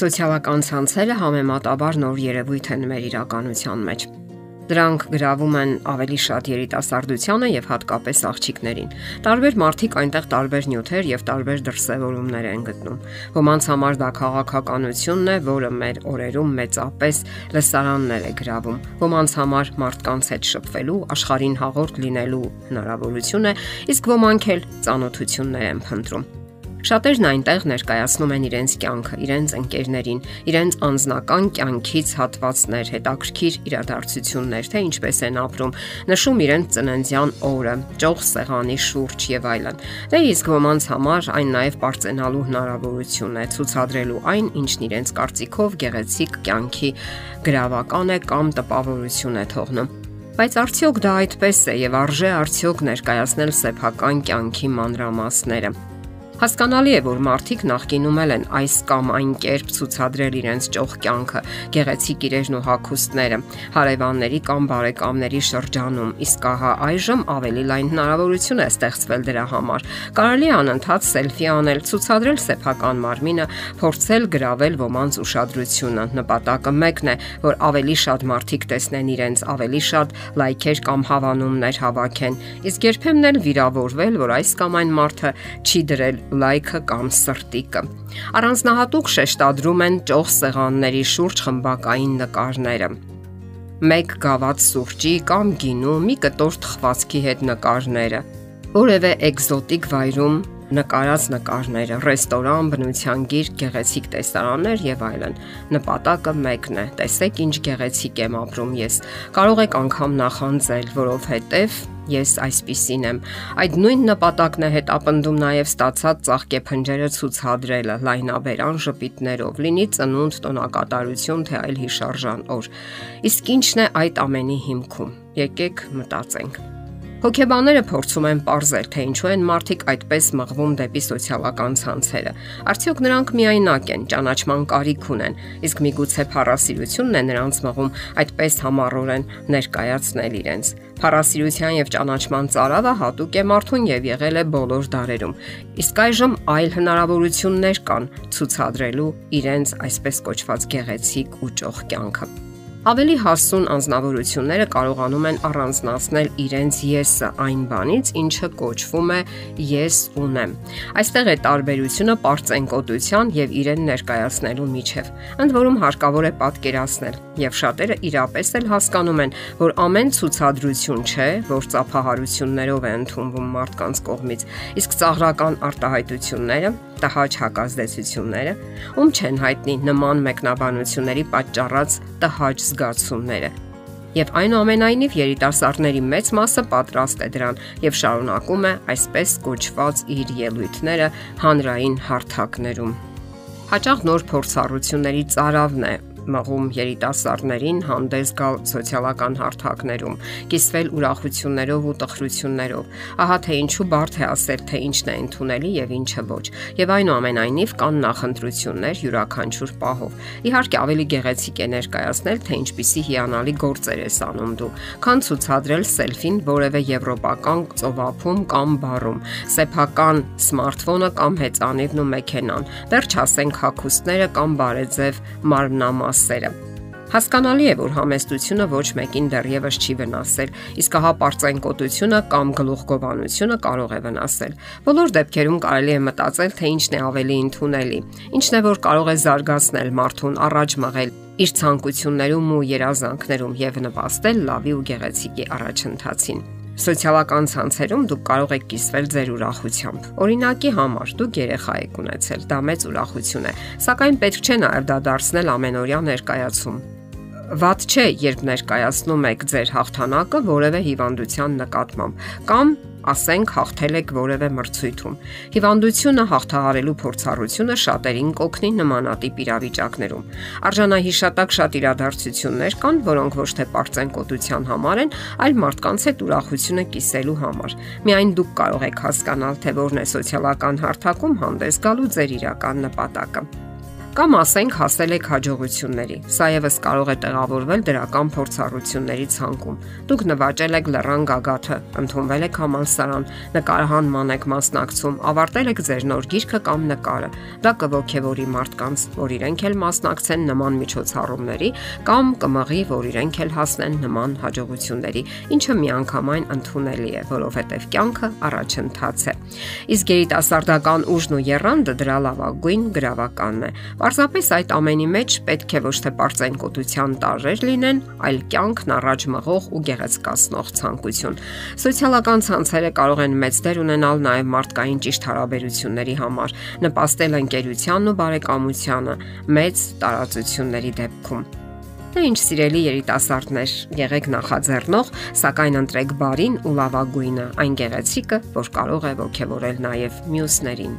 Սոցիալական ցանցերը համեմատաբար նոր երևույթ են մեր իրականության մեջ։ Դրանք գրավում են ավելի շատ երիտասարդությանը եւ հատկապես աղջիկներին։ Տարբեր մարդիկ այնտեղ տարբեր նյութեր եւ տարբեր դրսևորումներ են գտնում։ Ոմանց համար դա քաղաքականությունն է, որը մեր օրերում մեծապես լսարաններ է գրավում։ Ոմանց համար մարդկանց հետ շփվելու, աշխարհին հաղորդ լինելու հնարավորություն է, իսկ ոմանք էլ ծանոթություններ են փնտրում։ Շատերն այնտեղ ներկայացնում են իրենց կյանքը, իրենց ընկերներին, իրենց անձնական կյանքից հատվածներ, հետաքրքիր իրադարձություններ, թե ինչպես են ապրում, նշում իրենց ծննդյան օրը, ճոխ սեղանի շուրջ եւ այլն։ Դե իսկ ոմանց համար այն նաեւ པարծենալու հնարավորություն է ցուցադրելու այն, ինչն իրենց կարծիքով գեղեցիկ կյանքի գրավական է կամ տպավորություն է թողնում։ Բայց արդյոք դա այդպես է եւ արժե արդյոք ներկայացնել սեփական կյանքի մանրամասները։ Հասկանալի է, որ մարդիկ նախկինում են այս կամ այն կերպ ցուցադրել իրենց ճոխ կյանքը, գեղեցիկ իրերն ու հագուստները, հարևանների կամ բարեկամների շրջանում, իսկ ահա այժմ ավելի լայն հնարավորություն է ստեղծվել դրա համար։ Կարելի է անընդհատ սելֆի անել, ցուցադրել սեփական մարմինը, փորձել գրավել ոմանց ուշադրությունը։ Նպատակը մեկն է, որ ավելի շատ մարդիկ տեսնեն իրենց, ավելի շատ լայքեր կամ հավանումներ հավաքեն։ Իսկ երբեմն էլ վիրավորվել, որ այս կամ այն մարդը չի դրել լայքը կամ սրտիկը։ Առանձնահատուկ շեշտադրում են ճոխ սեղանների շուրջ խմբակային նկարները մեկ գավաթ սուրճի կամ գինու մի կտոր թխվածքի հետ նկարները որևէ էկզոտիկ վայրում նկարած նկարները, ռեստորան, բնության գիրք, գեղեցիկ տեսարաններ եւ այլն։ Նպատակը մեկն է՝ տեսեք ինչ գեղեցիկ եմ ապրում ես։ Կարող եք անգամ նախանձել, որովհետեւ ես այսպիսին եմ։ Այդ նույն նպատակն է հետապնդում նաև ստացած ծաղկե փնջերը ցուցադրելը լայնաբերան ժպիտներով, լինի ծնունդ, տոնակատարություն, թե այլ հիշարժան օր։ Իսկ ինչն է այդ ամենի հիմքում։ Եկեք մտածենք։ Հոգեբանները փորձում են ողրզել, թե ինչու են մարդիկ այդպես մղվում դեպի սոցիալական ցանցերը։ Արդյոք նրանք միայնակ են, ճանաչման կարիք ունեն, իսկ միգուցե փառասիրությունն է նրանց մղում այդպես համառորեն ներկայացնել իրենց։ Փառասիրության եւ ճանաչման ծարավը հատուկ է մարդուն եւ եղել է բոլոր դարերում։ Իսկ այժմ այլ հնարավորություններ կան ցուցադրելու իրենց այսպես կոչված գեղեցիկ ու ճոխ կյանքը։ Ավելի հասուն անznավորությունները կարողանում են առանձնացնել իրենց եսը այն բանից, ինչը կոչվում է ես ունեմ։ Այստեղ է տարբերությունը པարծենկոտության եւ իրեն ներկայացնելու միջև։ Ընդ որում հարկավոր է պատկերացնել եւ շատերը իրապես էլ հասկանում են, որ ամեն ցուցադրություն չէ, որ ծափահարություններով է ընդունվում մարդկանց կողմից, իսկ ծաղրական արտահայտությունները տհաճ հակազդեցությունները, ում չեն հայտնի նման մեկնաբանությունների պատճառած տհաճ զգացումները։ Եվ այնուամենայնիվ երիտասարդների մեծ մասը պատրաստ է դրան եւ շարունակում է այսպես կոչված իր ելույթները հանրային հարթակներում։ Հաճախ նոր փորձառությունների ծարավն է մղում երիտասարդներին հանդես գալ սոցիալական հարթակներում, կիսվել ուրախություններով ու տխրություններով։ Ահա թե ինչու բարդ է ասել, թե ինչն է ընդունելի եւ ինչը ոչ։ Եվ այնուամենայնիվ կան նախընտրություններ յուրաքանչյուր պահով։ Իհարկե ավելի գեղեցիկ է ներկայացնել, թե ինչպիսի հիանալի գործեր ես անում դու, քան ցուցադրել սելֆին որևէ եվրոպական ծովափում կամ բարում, սեփական սմարթֆոնը կամ հեծանիվն ու մեքենան։ Դեռ չասենք հակոստները կամ բարեձև մարմնամաս մասերը։ Հասկանալի է, որ համեստությունը ոչ մեկին դեռևս չի վնասել, իսկ հա པարծենկոտությունը կամ գլուխգովանությունը կարող է վնասել։ Բոլոր դեպքերում կարելի է մտածել, թե ինչն է ավելի ընդունելի, ինչն է որ կարող է զարգացնել մարդուն առաջ մղել իր ցանկություններում ու երազանքներում եւ նպաստել լավի ու գեղեցիկի առաջընթացին։ Սոցիալական ցանցերում դուք կարող եք կիսվել ձեր ուրախությամբ։ Օրինակի համար դուք երեխա եք ունեցել, դա մեծ ուրախություն է, սակայն պետք չէ նաև դա դարձնել ամենօրյա ներկայացում։ Ված չէ, երբ ներկայացնում եք ձեր հաղթանակը որևէ հիվանդության նկատմամբ կամ ասենք հաղթել եք որևէ մրցույթում։ Հիվանդությունը հաղթահարելու փորձառությունը շատերին կօգնի նմանատիպ իրավիճակներում։ Արժանահիշատակ շատ իրադարձություններ կան, որոնք ոչ թե པարծեն կոտության համար են, այլ մարդկանց հետ ուրախությունը կիսելու համար։ Միայն դուք կարող եք հասկանալ, թե որն է սոցիալական հարթակում հանդես գալու ձեր իրական նպատակը։ կամ ասենք հասել եք հաջողությունների։ Սա եւս կարող է տեղավորվել դրական փորձառությունների ցանկում։ Դուք նվաճել եք լռան գագաթը, ընդունվել եք համալսարան, նկարահանման եք մասնակցում, ավարտել եք ձեր նոր գիրքը կամ նկարը։ Դա կողքեվորի մարդկանց, որ իրենք էլ մասնակցեն նման միջոցառումների կամ կմղի, որ իրենք էլ հասնեն նման հաջողությունների, ինչը միանգամայն ընդունելի է, որովհետև կյանքը առաջընթաց է։ Իսկ երիտասարդական ուժն ու երանդը դրա լավագույն գրավականն է։ Պարզապես այդ ամենի մեջ պետք է ոչ թե པարծենկոտության տարրեր լինեն, այլ կյանքն առաջ մղող ու գեղեցկացնող ցանկություն։ Սոցիալական ցանցերը կարող են մեծ դեր ունենալ նաև մարդկային ճիշտ հարաբերությունների համար, նպաստել ընկերությանն ու բարեկամությանը մեծ տարածությունների դեպքում։ Դե ինչ սիրելի երիտասարդներ, եղեք նախաձեռնող, սակայն ընտրեք բարին ու լավագույնը, այն գեղեցիկը, որ կարող է ողջևորել նաև մյուսներին։